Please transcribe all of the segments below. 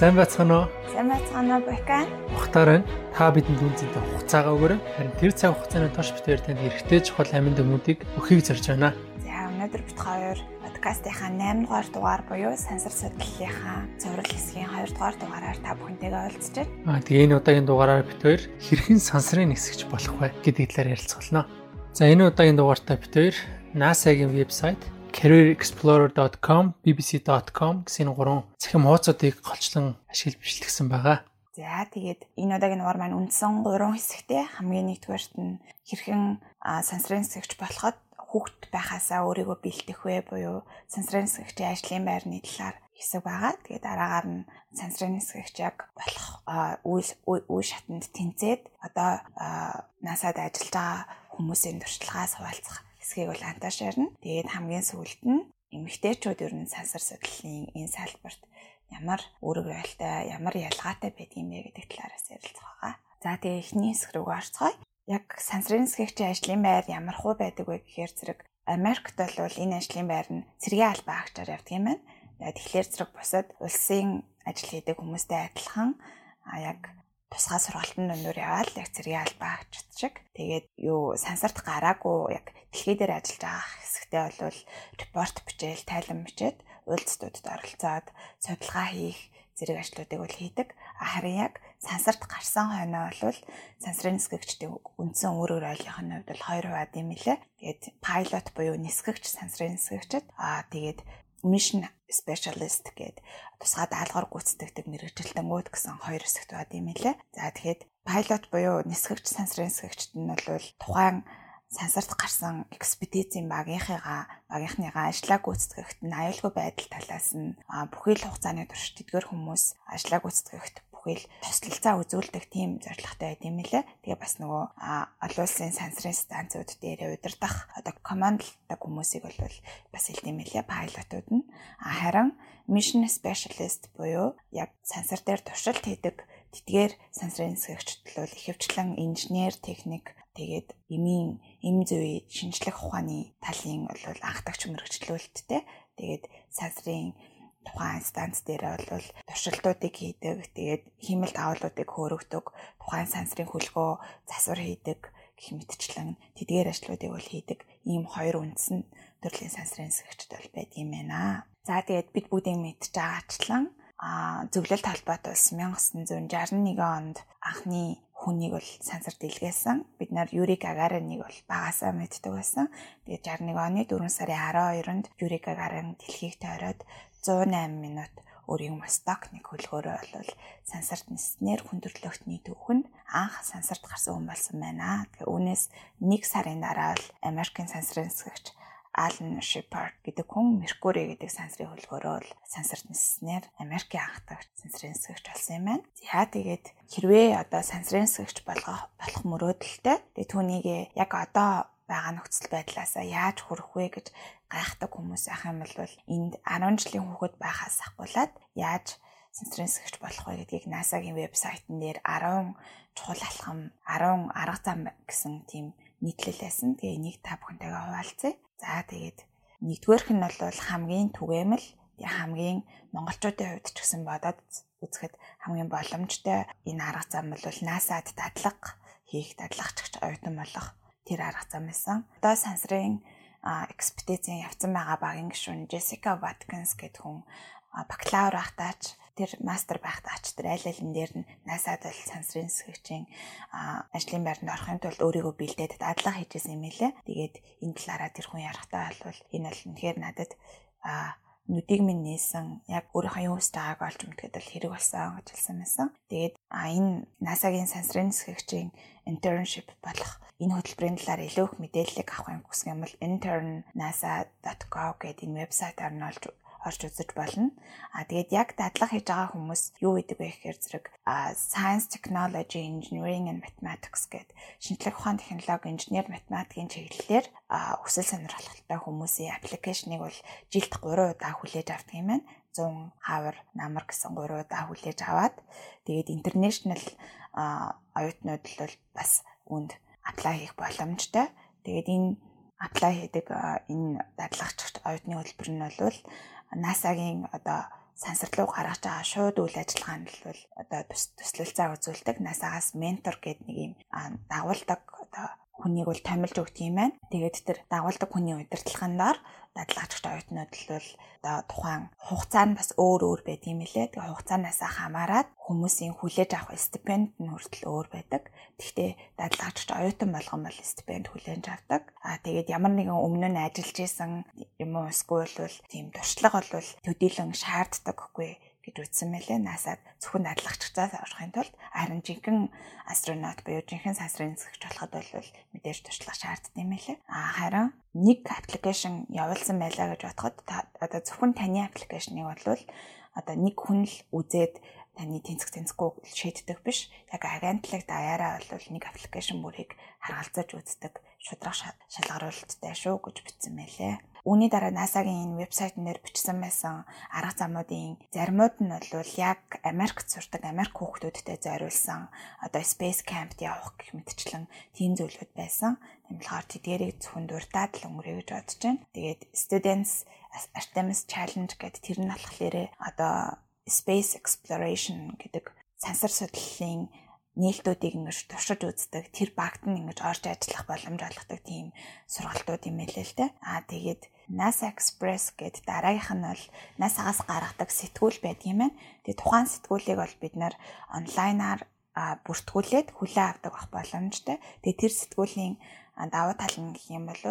Сайн байцгаана уу? Сайн байцгаана уу, Бэка? Ухтаараа та бидэнд үнцэнтэй хугацаагаа өгөөрэй. Харин тэр цаг хугацааны турш битээр танд эргэтэй чухал амин дүгнүүдийг өгөхийг зорж байна. За өнөөдөр бит хоёр подкастынхаа 8 дугаар дугаар буюу сансар судлалынхаа цоврал хэсгийн 2 дугаар дугаараар та бүхэнтэйгээ уулзч байна. Аа тэгээ энэ удаагийн дугаараар бит хоёр хэрхэн сансрын нисгэж болох вэ гэдэг талаар ярилцгалаа. За энэ удаагийн дугаартаа бит хоёр NASA-гийн вебсайт careerexplorer.com, bbc.com гэсэн гурван цахим хуудасуудыг голчлон ашиглаж бичлэгсэн байгаа. За тэгээд энэ удаагийн дугаар маань үндсэн гурван хэсэгтэй хамгийн нэгдүгээрт нь хэрхэн сансрын сэвч болоход хүүхэд байхасаа өөрийгөө бэлтэх вэ буюу сансрын сэвчийн ажлын байрны талаар хэсэг байгаа. Тэгээд дараагаар нь сансрын сэвч яг болох үе шатанд тэнцээд одоо насад ажиллаж байгаа хүмүүсийн туршлагаас хуваалцах хэсгийг бол антаа шаарна. Тэгээд хамгийн сүүлд нь эмэгтэйчүүд ер нь сансар судлалын энэ салбарт ямар үүрэг байлтай, ямар ялгаатай байдгийм бэ гэдэг талаараас ярилцах байгаа. За тэгээ эхний хэсэг рүү орцгоё. Яг сансрын сэхэгчийн ажлын байр ямар хуу байдаг вэ гэхээр зэрэг Америкт бол энэ ажлын байр нь цэргийн албан агчаар явдаг юм байна. Тэгэхээр зэрэг бусад улсын ажил хийдэг хүмүүстэй адилхан а яг тусгай сургалтын өндөр яваад яг албаа авчид шиг. Тэгээд юу сансарт гараагүй яг дэлхий дээр ажиллаж байгаа хэсэгтээ бол репорт бичээл, тайлан бичээд үйлдэлтүүдэд оролцоод судалгаа хийх зэрэг ажлуудыг бол хийдэг. Харин яг сансарт гарсан хойноо бол сансрын нисгэгчдийн үндсэн үр ойлголтын хувьд бол 2 хувиад юм лээ. Тэгээд pilot буюу нисгэгч сансрын нисгэгчд аа тэгээд mission specialist гэдэг тусгай даалгавар гүйцэтгэдэг мэрэгжилтэнгүүд гэсэн хоёр хэсэгт бод юм лээ. За тэгэхэд pilot буюу нисгэгч сансрын нисгэгчд нь бол тухайн сансарт гарсан экспедицийн багийнхыгаа багийнхныгаа ажлаа гүйцэтгэхт нь аюулгүй байдал талаас нь бүхий л хугацааны турш тэдгэр хүмүүс ажлаа гүйцэтгэхт бүхий л тослолцоо үзүүлдэг тийм зорилготой байд юм лээ. Тэгээ бас нөгөө олон улсын сансрын станцууд дээр удирдах одоо команддаг хүмүүсийг бол бас хэлдэм лээ пайлотууд нь. Харин mission specialist буюу яг сансар дээр туршилт хийдэг тэдгээр сансрын нисгэгчд бол ихэвчлэн инженер, техник тэгээд эмийн эм зүй шинжлэх ухааны талын бол анхдагч мэрэгчлүүлэлттэй. Тэгээд сансрын тухайн станц дээр бол туршилтуудыг хийдэг. Тэгээд хиймэл давуулуудыг хөөрөгдөг. Тухайн сансрын хөлгөө засвар хийдэг гэх мэтчлэн тэдгээр ажлуудыг бол хийдэг. Ийм хоёр үндсэн төрлийн сансрын сэвчд бол байд юм байна. За тэгээд бид бүгдийн мэдж байгаачлан а зөвлөлт холбоот улс 1961 онд анхны хүнийг бол сансар дэлгээсэн. Бид нар Юрий Гагариныг бол багасаа мэддэг байсан. Тэгээд 61 оны 4 сарын 12-нд Юрий Гагарин дэлхийг тойроод 108 минут өөрийн мосток нэг хөлгөөрөө бол сансарт ниснээр хүндрэлтний түүхэнд анх сансарт гарсан хүн болсон байна. Тэгээ үүнээс нэг сарын дараа л Америкийн сансрын нисгэгч Алан Шепард гэдэг хүн Меркури гэдэг сансрын хөлгөөрөө л сансарт ниснээр Америкийн анхдагч сансрын нисгэгч болсон юм байна. За тэгээд хэрвээ одоо сансрын нисгэгч болгох болох мөрөөдөлтэй. Тэгээ түүнийг яг одоо байгаа нөхцөл байдлаасаа яаж хүрэх вэ гэж гайхдаг хүмүүс ах юм бол энд 10 жилийн хүүхэд байхаас ахгуулаад яаж сэгч болох вэ гэдгийг NASA-гийн вебсайтн дээр 10 чухал алхам 10 арга зам гэсэн тийм нийтлэл байсан. Тэгээ энийг та бүхэнтэйгээ хуваалцъя. За тэгээд нэгдүгээрх нь бол хамгийн түгээмэл хамгийн монголчуудын хувьд ч гэсэн бодоод үзэхэд хамгийн боломжтой энэ арга зам бол NASA-д дадлага хийх дадлагчч оюутан болох тэр арга зам байсан. Одоо сансрын экспедицийн явцсан байгаа багийн гишүүн Jessica Watkins гэдэг хүн бакалавр багтаач тэр мастер багтаач тэр аль алин дээр нь NASA-д бол сансрын сэвчийн ажлын байранд орохын тулд өөрийгөө бэлдээд дадлага хийжсэн юм лээ. Тэгээд энэ талаараа тэр хүн ярахтаа бол энэ бол үнэхээр надад нүдийг минь нээсэн яг өөрийнхөө юу хийж байгааг олж мэдгээд л хэрэг болсон хэлсэн байсан. Тэгээд энэ NASA-гийн сансрын нисгэгчийн internship болох энэ хөтөлбөрийн талаар илүү их мэдээллийг авахын хүсэх юм бол intern.nasa.gov гэдэг энэ вебсайтаар нь олж орж үзэж болно. А тэгээд яг дадлага хийж байгаа хүмүүс юу гэдэг вэ гэхээр зэрэг science, technology, engineering and mathematics гэдэг шинжлэх ухаан технологи, инженер, математикийн чиглэлээр өсөл сонирхолтой хүмүүсийн аппликейшнийг бол жилд 3 удаа хүлээж авдаг юм байна. 100 хавар намар гэсэн 3 удаа хүлээж аваад тэгээд international оюутнууд л бол бас үнд apply хийх боломжтой. Тэгээд энэ apply хийдэг энэ дадлагч оюутны хөтөлбөр нь бол NASA-гийн одоо сансар руу гаргаж байгаа шууд үйл ажиллагаанд бол одоо туслалцаа үзүүлдэг. NASA-гаас ментор гэдэг нэг юм дагуулдаг одоо хүнийг бол томилж өгдөг юм байна. Тэгээд тэр дагуулдаг хүний удирдлагын доор дадлагчтай оюутнууд л одоо тухайн хугацаа нь бас өөр өөр байд юм лээ. Тэгээ хугацаанаас хамаарат хүмүүсийн хүлээж авах стипенд нь хүртэл өөр байдаг. Гэхдээ дадлагчтай оюутан болгон бол стипенд хүлээж авдаг. Аа тэгээд ямар нэгэн өмнө нь ажиллаж исэн юм уу эсвэл бол тийм туршлага бол төдийлөн шаарддаг хгүй гэж үздсэн мэлээ. NASA-д зөвхөн дадлагчцаас орохын тулд харин жинхэнэ астронавт буюу жинхэнэ сансрын нисгэгч болоход бол мэдээж туршлага шаарддаг юм лээ. А харин нэг аппликейшн явуулсан байлаа гэж бодоход одоо зөвхөн таны аппликейшнийг бол одоо нэг хүн л үзээд таны тэнцэх тэнцэхгүй шийддэг биш. Яг агентлаг даяараа бол нэг аппликейшн бүрийг харгалзаж үздэг шудраг шалгаруулалттай шүү гэж бичсэн мэлээ. Үүний дараа NASA-гийн энэ вебсайтн дээр бичсэн байсан арга замуудын заримуд нь бол яг Америкт сурдаг Америк хүүхдүүдтэй зориулсан одоо Space Camp-д явах гэх мэтчлэн тийм зүйлүүд байсан. Болохоор тэдгэрийг зөвхөн дуртаад л өнгөрөө гэж бодож байна. Тэгээд Students Artemis Challenge гэдэг тэр нь болохоор одоо Space Exploration гэдэг сансар судлалын нээлтүүдийг ингэж туршиж үздэг тэр багт нь ингэж орж ажиллах боломж олгодог тийм сургалтууд юм элэ л дээ. Аа тэгээд NASA Express гэд дараагийнх нь бол NASA-гаас гаргадаг сэтгүүл байдгийм байна. Тэгээд тухайн сэтгүүлийг бол бид нэр онлайнаар бүртгүүлээд хүлээн авдаг байх боломжтой. Тэгээд тэр сэтгүүлийн давуу тал нь гэх юм бол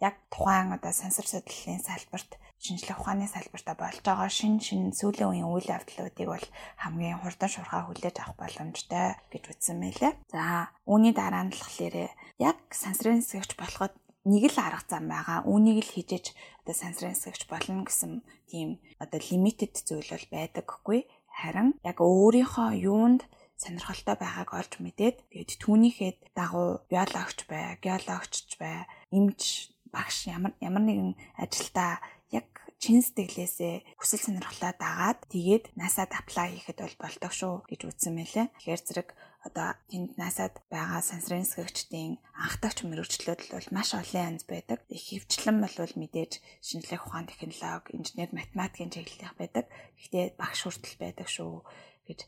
яг тухайн одоо сансар судлалын салбарт шинжлэх ухааны салбартаа болж байгаа шин шин сүүлийн үеийн үйл явдлуудыг бол хамгийн хурдан шуурхаа хүлээж авах боломжтой гэж үзсэн мэлээ. За үүний дараа нь болохоор яг сансрын нисгэгч болоход нэг л арга зам байгаа. Үүнийг л хижээж одоо сансрын нисгэгч болно гэсэн тийм одоо лимитэд зүйл бол байдаггүй. Харин яг өөрийнхөө юунд сонирхолтой байгааг олж мэдээд тэгээд түүнийхээ дагуу биологч бай, геологч бай, эмч багш ямар ямар нэгэн ажилдаа яг чин сэтгэлээсээ хүсэл сонирхлоо дагаад тэгээд NASA-д apply хийхэд бол болдог шүү гэж үзсэн мэлээ. Тэгэхээр зэрэг одоо тэнд NASA-д байгаа сансрын нисгэгчдийн анхдагч мэрэгчлүүд бол маш олон янз байдаг. Их хөвчлэн бол мэдээж шинжлэх ухаан технологи, инженер, математикийн чиглэлийнх байдаг. Гэхдээ багш хүртэл байдаг шүү гэж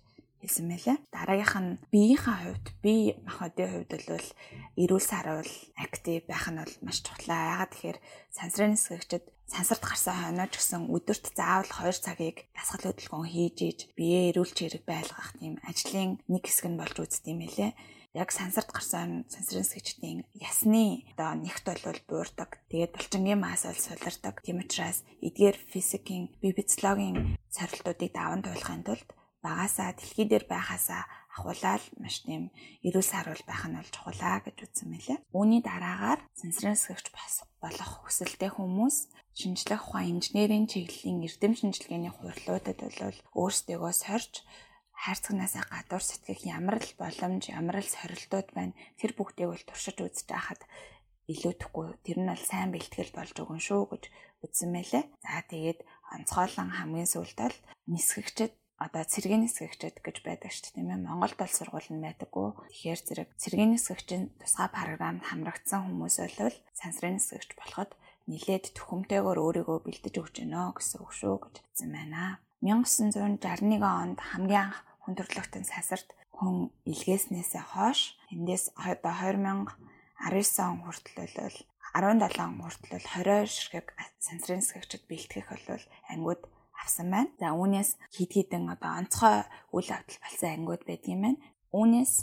хэлсэн мэлээ. Дараагийнх нь биеийнхээ хувьд бие махбодын хувьд бол эрүүл саруул актив байх нь бол маш чухлаа. Яагаад тэгэхээр сансрын нисгэгчд сансарт гарсан хойноо ч гэсэн өдөрт заавал 2 цагийг дасгал хөдөлгөөн хийж иж биеэ эрүүл чирэг байлгах тийм ажлын нэг хэсэг нь болж үзт юм элэ яг сансарт гарсан сансрын сэгчдийн ясны одоо нэгт бол буурдаг. Тэгээд булчингийн маас ол сулардаг. Тийм учраас эдгээр физикийн бибицлогийн сорилтуудыг даван туулахын тулд багасаа дэлхий дээр байхасаа ахуулаад маш тийм эрүүл саруул байх нь бол чухалаа гэж үзсэн мэлээ. Үүний дараагаар сансрын сэгч болох хүсэлтэй хүмүүс шинжлэх ухаан инженерийн чиглэлийн эрдэм шинжилгээний хурлуудад бол өөрсдөө сорж хайрцагнаас гадуур сэтгэх ямар л боломж, ямар л сорилтууд байна. Тэр бүгдийг бол туршиж үзэж байхад илүүдэхгүй тэр нь бол сайн бэлтгэл болж өгөн шүү гэж үзсэн мэлээ. За тэгээд онцгойлон хамгийн сүүлд бол нисгэгчд одоо цэргийн нисгэгчд гэж байдаг шүү дээ тийм ээ. Монголд бол сургууль нь байдаггүй. Тэгэхээр зэрэг цэргийн нисгэгчийн тусгай програмд хамрагдсан хүмүүс бол сансрын нисгэгч болоход нилээд төхөмтэйгээр өөрийгөө бэлдэж өгч гэнэ гэсэн үг шүү гэж хэлсэн байна. 1961 онд хамгийн анх хүндрэлтэн сансарт хүн илгээснээсээ хойш эндээс одоо 2019 он хүртэл бол 17 он хүртэл 20 ширхэг сансрын нисгэгчд бэлтгэх бол ангууд авсан байна. За үүнээс хид хідэн одоо онцгой үйл явдал болсон ангиуд байдаг юм байна. Үүнээс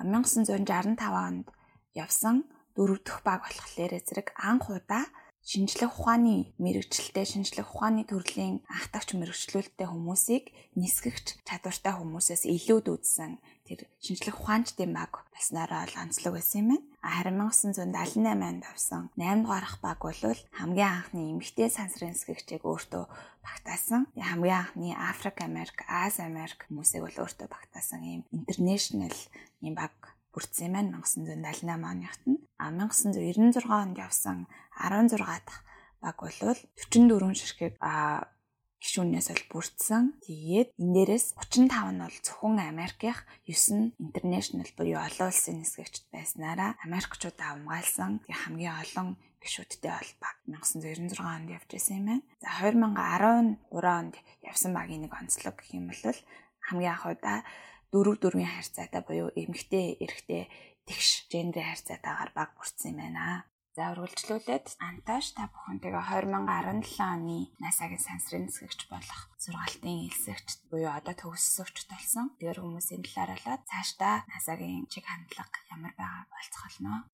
1965 онд явсан дөрөв дэх баг болохоор зэрэг анх удаа шинжлэх ухааны мэрэгчлэлтэй шинжлэх ухааны төрлийн анхдагч мэрэгчлүүлэлттэй хүмүүсийг нисгэгч чадвартай хүмүүсээс илүүд үзсэн тэр шинжлэх ухаанчдын баг болсноороо л онцлог байсан юм байна. Харин 1978 онд авсан 8 дугаарх баг бол хамгийн анхны эмэгтэй сансрын нисгэгчийг өөртөө багтаасан. Хамгийн анхны Африк Америк, Аз Америк хүмүүсийг бол өөртөө багтаасан ийм интернэшнл ийм баг бүрдсэн юм байна 1978 оныхт нь. А 1996 онд явсан 16 дахь баг бол 44 ширхэг гишүүнээс бол бүрдсэн. Тэгээд энэ дээрээс 35 нь бол зөвхөн Америкийнх, 9 нь international буюу олон улсын нисгэгчд байснараа Америкчуудаа хамгаалсан. Тэгээд хамгийн олон гишүүдтэй бол баг 1996 онд явж байсан юм байна. За 2013 онд явсан багийн нэг онцлог гэх юм бол хамгийн анхудаа дөрөв дөрвийн харьцаатай буюу эмэгтэй эрэгтэй тэгш гендерийн харьцаатайгаар баг бүрдсэн юм байна. За үргэлжлүүлээд Анташ та бүхэн тэгээ 2017 оны NASA-гийн сансрын нисгэгч болох сургалтын элсэгч буюу одоо төгссөгч болсон. Тэр хүмүүсийн талаар болоод цаашдаа NASA-гийн чиг хандлага ямар байгааг болцгоолно.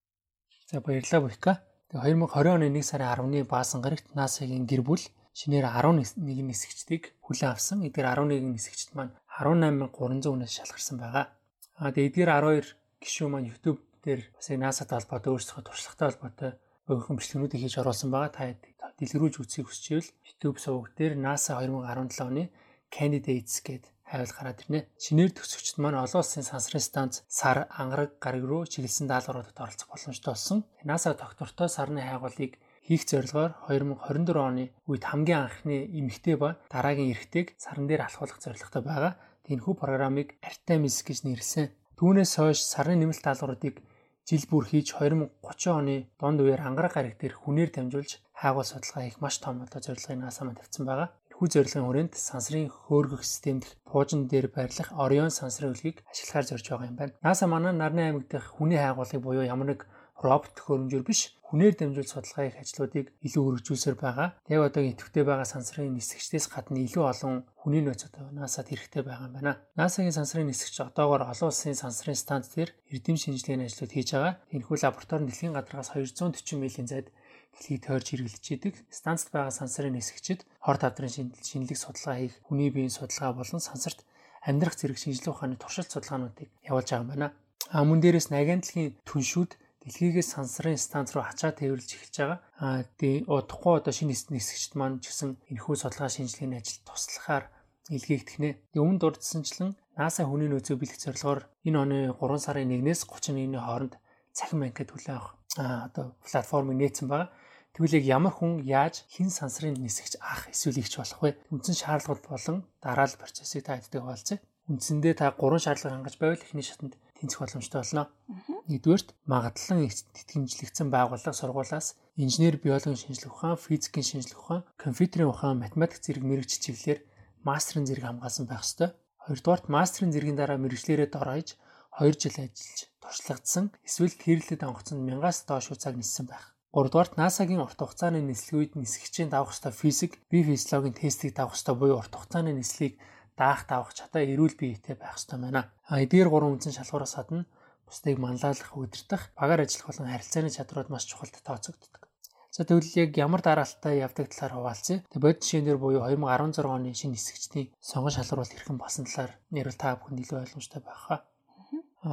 За баярлалаа Буйка. Тэгээ 2020 оны 1 сарын 10-ны баасан гарагт NASA-гийн гэр бүл шинээр 11 нисгэгчдийг хүлээн авсан. Эдгээр 11 нисгэгчд маань 18300 хүнээс шалгарсан байгаа. А тэгээд эдгээр 12 гишүүн маань YouTube дээр бас яг NASA-тай холбоотой өөрсдөө туршлагатай холбоотой өөрхөн бичлэгнүүдийг хийж оруулсан байгаа. Та дэлгэрүүлж үзхийг хүсчихвэл YouTube суваг дээр NASA 2017 оны Candidates гэд хайвал гараад ирнэ. Шинээр төгсөгчд маань олон улсын сансрын станц сар ангараг гараг руу чиглэсэн даалгавруудад оролцох боломжтой болсон. NASA доктортой сарны хайгуулыг хийх зорилгоор 2024 оны үед хамгийн анхны эмэгтэй ба дараагийн эрэгтэйг саран дээр алхуулах зорилготой байгаа. Тэнхүү программыг Artemis гэж нэрлсэн. Түүнээс хойш сарны нэмэлт даалгавруудыг жил бүр хийж 2030 оны донд үеэр ангараг гараг дээр хүнээр дамжуулж хайгуул судалгаа хийх маш том одоо зорилгыг NASA маань тавьсан байгаа. Энэхүү зорилгын хүрээнд сансрын хөөргөх системд буужин дээр байрлах Orion сансрын үлгийг ашиглахаар зорж байгаа юм байна. NASA манай нарны аймаг дэх хүний хайгуулыг буюу ямар нэг робот хөрөмжөөр биш хүнээр дамжуул судалгаа хийх ажлуудыг илүү өргөжүүлсээр байгаа. Яг одоогийн идэвхтэй байгаа сансрын нисгчдээс гадна илүү олон хүний нөөц одоо NASA-д хэрэгтэй байгаа юм байна. NASA-гийн сансрын нисгч одоогоор олон улсын сансрын станц дээр эрдэм шинжилгээний ажлууд хийж байгаа. Энэхүү лаборатори дэлхийн гадаргаас 240 милийн зайд дэлхийг тойрч хэрэглэж идэг. Станцд байгаа сансрын нисгчид хор тавдрын шинэлэг судалгаа хийх, хүний биеийн судалгаа болон сансарт амьдрах зэрэг шинжилгээ ухааны туршилт судалгаануудыг явуулж байгаа юм байна. А мөн дээрээс нагиандлын түншүүд дэлхийгээс сансрын станц руу хачаа тээвэрлж эхэлж байгаа. Аа тий удахгүй одоо шинэ нисгчд маань ч гэсэн энэхүү судалгаа шинжилгээний ажилд туслахаар илгээгдэх нэ. Өмнөд дурдсанчлан NASA хүний нөөцөө бэлэх зорилгоор энэ оны 3 сарын 1-ээс 31-ний хооронд цахим банкад хүлээн авах аа одоо платформыг нээсэн байгаа. Тэгвэл яг ямар хүн яаж хин сансрын нисгч авах эсвэл ихч болох вэ? Үндсэн шаардлагууд болон дараалал процессыг та хэддэг хаалцъя. Үндсэндээ та гурван шаардлага хангаж байвал эхний шатанд тэнцэх боломжтой болно. Нэгдүгээрт магадлан тэтгэмжлэгдсэн байгууллага сургуулаас инженер биологийн шинжилгээ ухаан, физикийн шинжилгээ ухаан, компьютерийн ухаан, математик зэрэг мэрэгч чиглэлээр мастерын зэрэг хамгаалсан байх ёстой. Хоёрдугаарт мастерын зэргийн дараа мэрэгчлэрээ дор хаяж 2 жил ажиллаж туршлагдсан эсвэл тэрлэлд онгоцонд 1000-аас доош цаг ниссэн байх. Гуравдугаарт NASA-гийн урт хугацааны нислэг үед нисгчийн давах ёстой физик, бие физиологийн тестийг давах ёстой буюу урт хугацааны нислэгийг даах давах чадаа эрүүл биетэй байх ёстой байна. А эдгээр гурван үндсэн шалгуураас гадна бусдыг манлайлах, удирдах, багаар ажиллах болон харилцааны чадрууд маш чухалд тооцогддог. За тэгвэл яг ямар дараалттай явдаг талаар хуваалцъя. Тэг бодит жишээн дээр буюу 2016 оны шинэ нисгчдийн сонгон шалгаруулалт хэрхэн басан талаар нэрвэл та бүхэнд илүү ойлгомжтой байх хаа.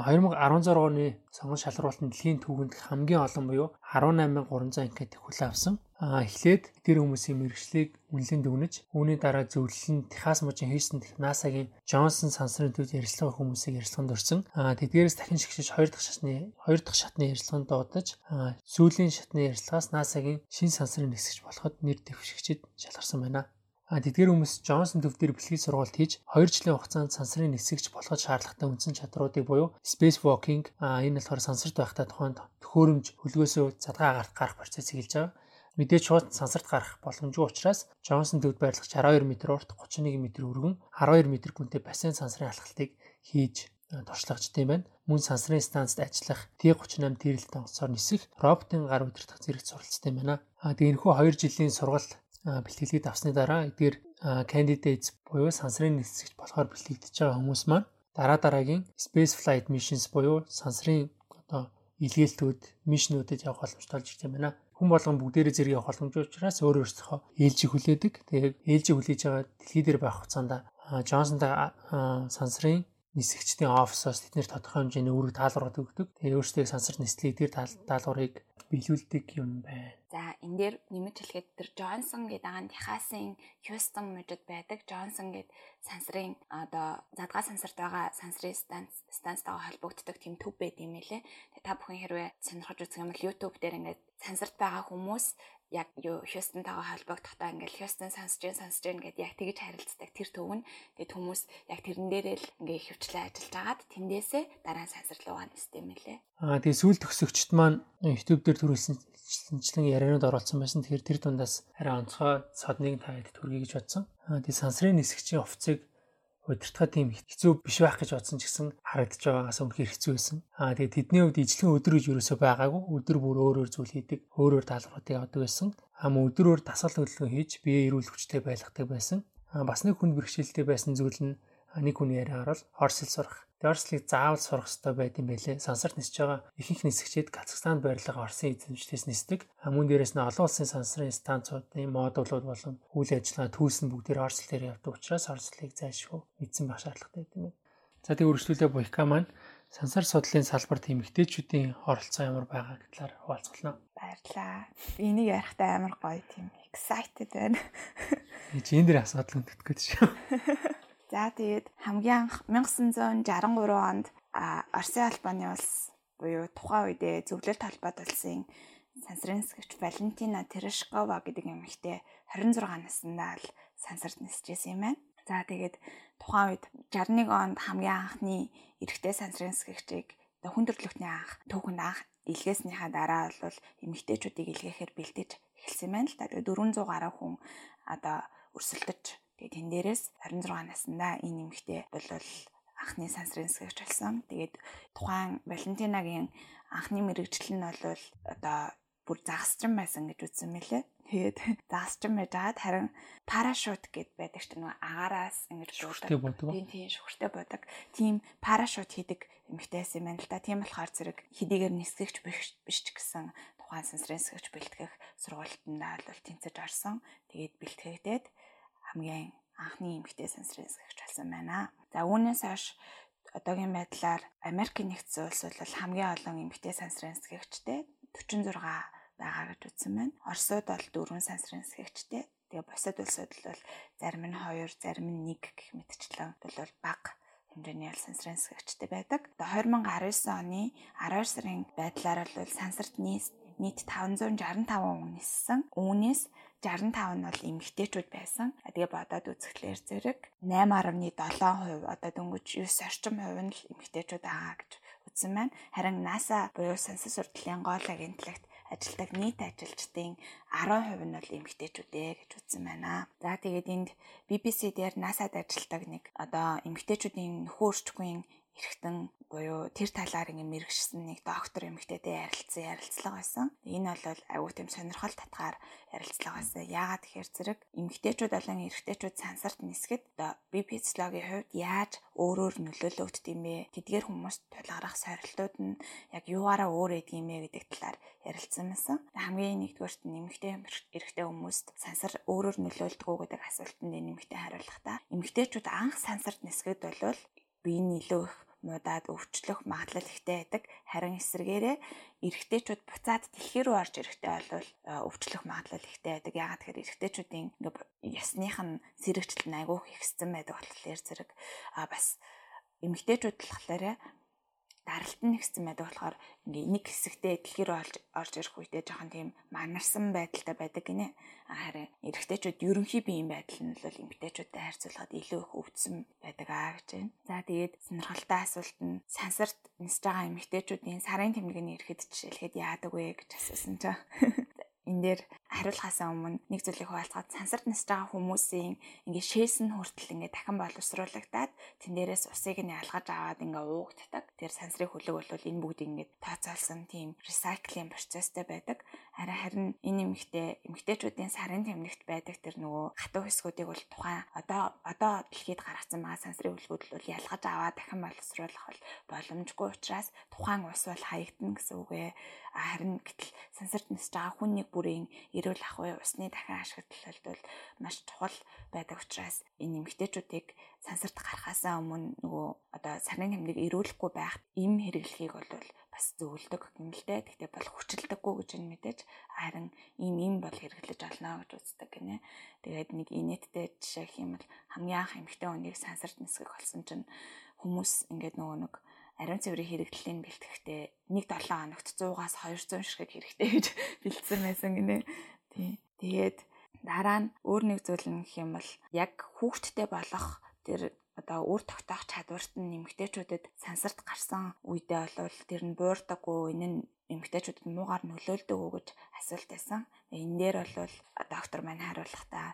2016 оны сонгон шалралтын дэлхийн түүхэнд хамгийн олон буюу 18300 анкетыг хүлээн авсан. Аа эхлээд тэр хүмүүсийн мэрэгчлийг үнэлэн дүгнэж, үүний дараа зөвлөл нь Техас мужийн Хьюстон дэх NASA-гийн Johnson сансрын төвд ярилцлага хүмүүсийг ярилцлаганд орсон. Аа тэдгээрээс дахин шигшиж 2 дахь шатны 2 дахь шатны ярилцлаганд дуудаж, сүүлийн шатны ярилцлагаас NASA-гийн шин сансрын нисгэж болоход нэр дэвшигчид шалгарсан байна. Тэдгээр хүмүүс Джонсон төв дээр бэлгийн сургалт хийж 2 жилийн хугацаанд сансрын нисгэж болоход шаардлагатай үндсэн чадруудыг буюу space walking энэ болохоор сансарт байхдаа тухайд төхөөрөмж хөлгөөсөө задгаа гарах процессыг хэлж байгаа. Мэдээж шууд сансарт гарах боломжгүй учраас Джонсон төвд байрлах 62 м урт 31 м өргөн 12 м гүнтэй бассейн сансрын алхалтыг хийж туршлагачтай юм байна. Мөн сансрын станцд ажиллах T38 тэрэлт онгоцоор нисэх роботын гар удирдах зэрэг суралцтай юм байна. А тэгээ энэхүү 2 жилийн сургалт бэлтгэлийг авсны дараа эдгээр candidates буюу сансрын нисгэж болохоор бэлтгэгдэж байгаа хүмүүс маань дараа дараагийн space flight missions буюу сансрын одоо илгээлтүүд, мишнүүдэд явах боломжтой болж ирж байна. Хүн болгон бүгдээрээ зэрэг явах боломжтой учраас өөр өөрсдөө ээлжийг хүлээдэг. Тэгээд ээлжийг хүлээж байгаа дэлхий дээр байх хугацаанд Джонсонтой сансрын нисгчдийн офисоос тэднэр тодорхой хэмжээний үүрэг даалгаврууд өгдөг. Тэгээ өөрсдөө сансар нислийг тэр даалгаврыг биелүүлдэг юм байна. За энэ дээр нэмж хэлэхэд тэр Джонсон гэдэг агаан Техасын Хьюстон мужид байдаг Джонсон гэдэг сансрын одоо задгаа сансарт байгаа сансрын станц станцтайгаа холбогддог тийм төв байд юм лээ. Та бүхэн хэрвээ сонирхож үзэх юм бол YouTube дээр ингээд сансарт байгаа хүмүүс яг юу Хьюстонтойгоо холбогдохдоо ингээл Хьюстон сонсож гин сонсож гин гэдээ яг тэгж харилцдаг тэр төв нь тэгээд хүмүүс яг тэрэн дээрээ л ингээ хөвчлээ ажиллаж агаад тэндээсээ дараа сансарлуугаа нэстэй юм лээ. Аа тэгээд сүүл төгсөгчд маань YouTube дээр төрүүлсэнчлэн яриануд оролцсон байсан. Тэгэхээр тэр дундаас арай онцгой содныг таад төргий гэж бодсон. Аа тэгээд сансрын нисгчийн офцыг удирдахад тийм хэцүү биш байх гэж бодсон ч гэсэн харагдаж байгаагаас үнэхээр хэцүү байсан. Аа тэгээд тэдний хувьд ижлэгэн өдөр гэж юусоо байгаагүй. Өдөр бүр өөр өөр зүйл хийдэг, өөр өөр даалгавруудыг авдаг байсан. Аа мөн өдөр өөр дасгал хөдөлгөөн хийж бие эрүүл хүчтэй байлгадаг байсан. Аа бас нэг хүн бэрхшээлтэй байсан зүйл нь нэг хүний яриа орол орсол сурах Дорслийг заавал сурах хэрэгтэй байт юм байлээ. Сансарт нисэж байгаа ихэнх нисгчид Казахстанд байрлал Орсын эзэмшлээс нисдэг. Мөн дээрээс нь олон улсын сансрын станцуудын модулууд болон үйл ажиллагаа түүс нь бүгдээр Орсол дээр явдаг учраас Орслыг зайлшгүй мэдсэн байх шаардлагатай юм. За тэг үргэлжлүүлээ Буйка маань сансар судлалын салбарт эмэгтэйчүүдийн оролцоо ямар байгаа гэтлээр хуваалцгалаа. Баярлаа. Энийг ярихтаа амар гоё тийм excited байна. Чи энэ дэр асуудал өндөтгөх гэж шүү. За тэгээд хамгийн анх 1963 онд Орсын албаны улс буюу тухайн үедээ зөвлөлт холбоод улсын сансрын сэгч Валентина Терешкова гэдэг эмэгтэй 26 наснаа л сансарт нисчихсэн юм байна. За тэгээд тухайн үед 61 онд хамгийн анхны эрэгтэй сансрын сэгчийг хүн төрөлхтний анх түүхэнд анх илгээснийхаа дараа бол эмэгтэйчүүдийг илгээхээр бэлдэж эхэлсэн байна л да. Тэгээд 400 гаруй хүн одоо өрсөлдөж Тэгээд тэн дээрээс 26 наснда энэ нэмэгтэй бол анхны сансрын сэгч болсон. Тэгээд тухайн Валентинагийн анхны мэрэгжил нь бол одоо бүр загасчин байсан гэж үзсэн мэлээ. Тэгээд загасчин байжгаад харин парашют гэд байдаг ч нэг агаараас ингэж буудаг. Тийм тийм шүхртэй буудаг. Тийм парашют хийдэг эмэгтэйсэн юм байна л да. Тийм болохоор зэрэг хэдийгээр нисгэгч биш ч гэсэн тухайн сансрын сэгч бэлтгэх сургуультандаа бол тэнцэж орсон. Тэгээд бэлтгэгдээд хамгийн анхны эмэгтэй сансрын сэгч болсон байна. За үүнээс хойш одоогийн байдлаар Америкийн нэгдсэн улс бол хамгийн олон эмэгтэй сансрын сэгчтэй 46 байгаа гэж үзсэн байна. Оросууд бол 4 сансрын сэгчтэй. Тэгээ бусад улсууд бол зарим нь 2, зарим нь 1 гэх мэтчлэн бол бага хэмжээний ял сансрын сэгчтэй байдаг. Тэгээ 2019 оны 12 сарын байдлаар бол сансарт нийт 565 хүн ниссэн. Үүнээс 65 нь бол эмэгтэйчүүд байсан. Тэгээ бодоод үзэхлээр зэрэг 8.7% одоо дөнгөж 9 орчим хувь нь л эмэгтэйчүүд байгаа гэж үзсэн байна. Харин NASA буюу сансар сурдлын гол агентлагт ажилдаг нийт ажилчдын 10% нь бол эмэгтэйчүүдээ гэж үзсэн байна. За тэгээд энд BBC дээр NASA-д ажилдаг нэг одоо эмэгтэйчүүдийн нөхөрчгүй эргэтэн буюу тэр талаар ингэ мэрэгшсэн нэг доктор эмэгтэйтэй ярилцсан ярилцлага байсан. Энэ бол аюу тийм сонирхол татгаар ярилцлага байсан. Яагаад тэгэхээр зэрэг эмэгтэйчүүд болон эрэгтэйчүүд сансарт нисгэд одоо бие физиологийн хувьд яаж өөрөөр нөлөөлөгддөг юм бэ? Тэдгээр хүмүүст тулгарах сорилтууд нь яг юугаараа өөр эдэг юм бэ гэдэг талаар ярилцсан байсан. Хамгийн нэгдүгээрт нь эмэгтэй эрэгтэй хүмүүст сансар өөрөөр нөлөөлдөг үү гэдэг асуултанд эмэгтэй хариулахдаа эмэгтэйчүүд анх сансарт нисгэд бол бие нь илүү их муудаад өвчлөх магадлал ихтэй байдаг. Харин эсвэргээрээ эрэгтэйчүүд буцаад дэлхий рүү орж ирэхдээ бол өвчлөх магадлал ихтэй байдаг. Ягаад гэхээр эрэгтэйчүүдийн ясных нь сэрэгчлэл нь айгүй ихсэн байдаг болохоор зэрэг а бас эмэгтэйчүүд болохоор даралт нь ихсэн байдаг болохоор ингээ нэг хэсэгтээ дэлхий рүү орж ирэх үедээ жоохон тийм манарсан байдалтай байдаг гинэ. Харин эрэгтэйчүүд ерөнхий биеийн байдал нь бол эмэгтэйчүүдтэй харьцуулахад илүү их өвдсөн байдаг аа гэж байна. За тэгээд сонирхолтой асуулт нь сансарт нисж байгаа эмэгтэйчүүдийн сарын тэмдэгний ирэхэд жишээлхэд яадаг вэ гэж асуусан чинь энэ дээр хариулахаасаа өмнө нэг зүйлийг хуваалцгаад сансарт нисж байгаа хүмүүсийн ингээ шээс нь хүртэл ингээ дахин боловсруулагдаад тэн дээрээс усыг нь ялгаж аваад ингээ уугддаг. Тэр сансрын хөлөг бол энэ бүгдийг ингээ тооцоолсон тийм recycling процесстэй байдаг. Харин харин энэ эмэгтэй эмэгтэйчүүдийн сарын тэмнэгт байдаг тэр нөгөө хатуу хэсгүүдийг бол тухайн одоо одоо дэлхийд гаргацсан байгаа сансрын хөлгүүд бол ялгаж аваад дахин боловсруулах бол боломжгүй учраас тухайн ус бол хаягдана гэсэн үг ээ. Харин гэтэл сансарт нисж байгаа хүн нэг бүрийн эрүүл ахуй усны дахин ашиглалт бол маш чухал байдаг учраас энэ эмэгтэйчүүдийг сансарт гарахаасаа өмнө нөгөө одоо сарны тэмдэг эрүүлэхгүй байх им хэрэглэхийг бол бас зөвлөдөг юм дээ. Гэхдээ бол хүчилдэггүй гэж нь мэдээж харин ийм ийм бол хэрэглэж олно гэж үздэг гинэ. Тэгээд нэг инээдтэй жишээ гэх юм бол хамгийн анх эмэгтэй хүнийг сансарт нисгэх болсон чинь хүмүүс ингээд нөгөө нэг ариун цэврийн хэрэглэлийг бэлтгэхдээ нэг 7 хоногт 100-аас 200 ширхэг хэрэгтэй гэж бэлдсэн байсан гинэ. Тий. Тэгээд дараа нь өөр нэг зүйл нь гэх юм бол яг хүүхдтэй болох тэр одоо үр тогтоох чадварт нь эмгтээчүүдэд сансарт гарсан үедээ бол тэр нь буурдаггүй энэ нь эмгтээчүүдэд муугаар нөлөөлдөг үү гэж асуулт байсан. Энэ дээр бол доктор маань хариулахдаа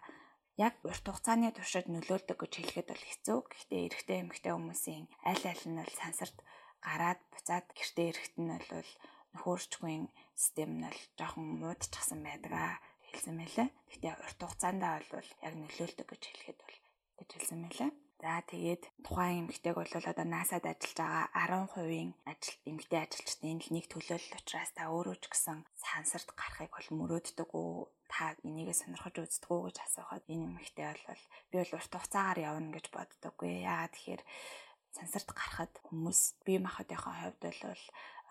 яг урт хугацааны туршид нөлөөлдөг гэж хэлэхэд бол хэцүү. Гэхдээ эрэгтэй эмэгтэй хүмүүсийн аль аль нь бол сансарт гараад буцаад гэртээ ирэхэд нь бол нөхөрчгүй систем нь бол жоохон муудчихсан байдаг хэлсэн мэлээ. Гэхдээ урт хугацаанд бол яг нөлөөлдөг гэж хэлэхэд бол гэж хэлсэн мэлээ. За тэгээд тухайн эмэгтэйг бол одоо NASA-д ажиллаж байгаа 10%-ийн ажил эмэгтэй л нэг төлөөлөл учраас та өөрөө ч гэсэн сансарт гарахыг бол мөрөөддөг үү? Та энийгээ сонирхож үздэг үү гэж асуухад энэ эмэгтэй бол би бол урт хугацаагаар явна гэж боддоггүй. Яагаад тэгэхээр сансарт гарахад хүмүүс бие махбодынхоо хувьд бол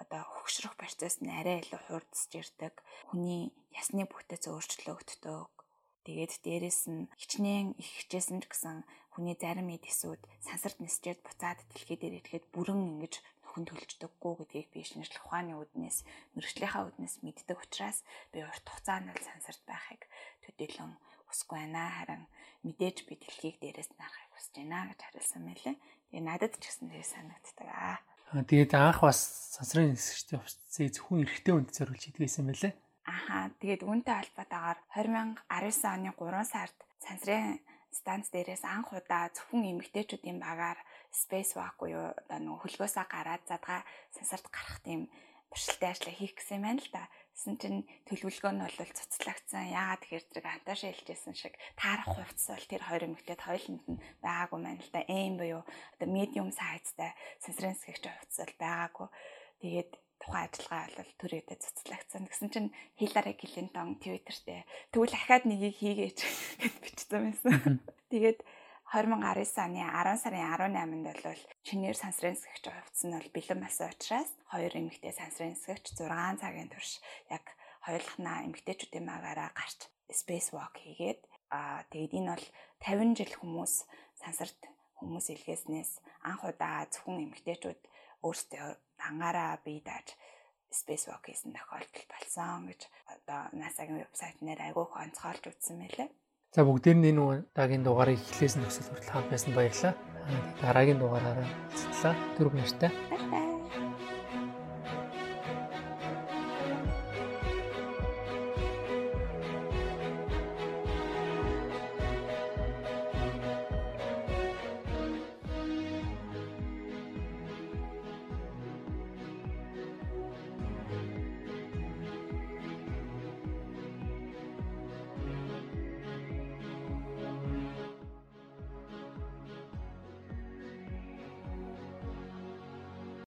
одоо хөгшрөх процесс нь арай илүү хурдсж ирдэг. Хүний ясны бүтээц өөрчлөгддөг. Тэгээд дээрэс нь хичнээн их хичээсэн ч гэсэн хүний зарим эдисүүд сансарт нисчээд буцаад дэлхий дээр ирэхэд бүрэн ингэж нөхөн төлждөггүй гэдгийг би шинжлэх ухааны үднээс мэрэгжлийнхаа үднээс мэддэг учраас би урт хугацаанд л сансарт байхыг төдийлөн хүсгүй байна. Харин мэдээж би дэлхийг дээрээс нь харахыг хүсэж байна гэж хариулсан мэлээ. Тэгээ надад ч гэсэн тэр санагддаг аа. Тэгээд анх бас сансрын нисгчтэй хувцсыг зөвхөн эрэгтэй хүнд зориулж хийдгээсэн мэлээ. Аха тэгээд үүнтэй холбоотойгоор 2019 оны 3 сард сансрын станц дээрээс анх удаа зөвхөн эмэгтэйчүүдийн багаар spacewalk буюу одоо нөгөө хөлгөөсөө гараад задгаа сансарт гарах тийм туршилтын ажлаа хийх гэсэн юм байна л да. Тэсэн чинь төлөвлөгөө нь бол цуцлагдсан. Яагаад тэгэхээр зэрэг антааш хэлжсэн шиг таарах хувцас бол тэр хоёр эмэгтэйд хоёуланд нь байгаагүй маань л да. Эм буюу одоо medium size-тай сансрын сэхэгч хувцас бол байгаагүй. Тэгээд тухайн ажиллагаа бол төрөөдөө цуцлагдсан. Тэгсэн чинь Хиллари Клинтон Твиттертэй тэгвэл дахиад нэгийг хийгээч гэд бичсэн байсан. Тэгээд 2019 оны 10 сарын 18-нд бол чинээр сансрын сэгч хувцс нь бол бэлэн болсон учраас хоёр эмэгтэй сансрын сэгч 6 цагийн турш яг хоёулахнаа эмэгтэйчүүдийн магаараа гарч space walk хийгээд аа тэгээд энэ бол 50 жил хүмүүс сансарт хүмүүс илгээснээс анх удаа зөвхөн эмэгтэйчүүд өөрсдөө ангаараа бие дааж spacewalk хийсэн тохиолдол болсон гэж одоо NASA-гийн вебсайт нэр айгүйх онцгойлж үзсэн мэлээ. За бүгдээр нь энэ удаагийн дугаарыг эхлээс нь өсөл хүртэл хамт байсан баярлалаа. Дараагийн дугаараараа уулзлаа. Түр баяртай. Баярлалаа.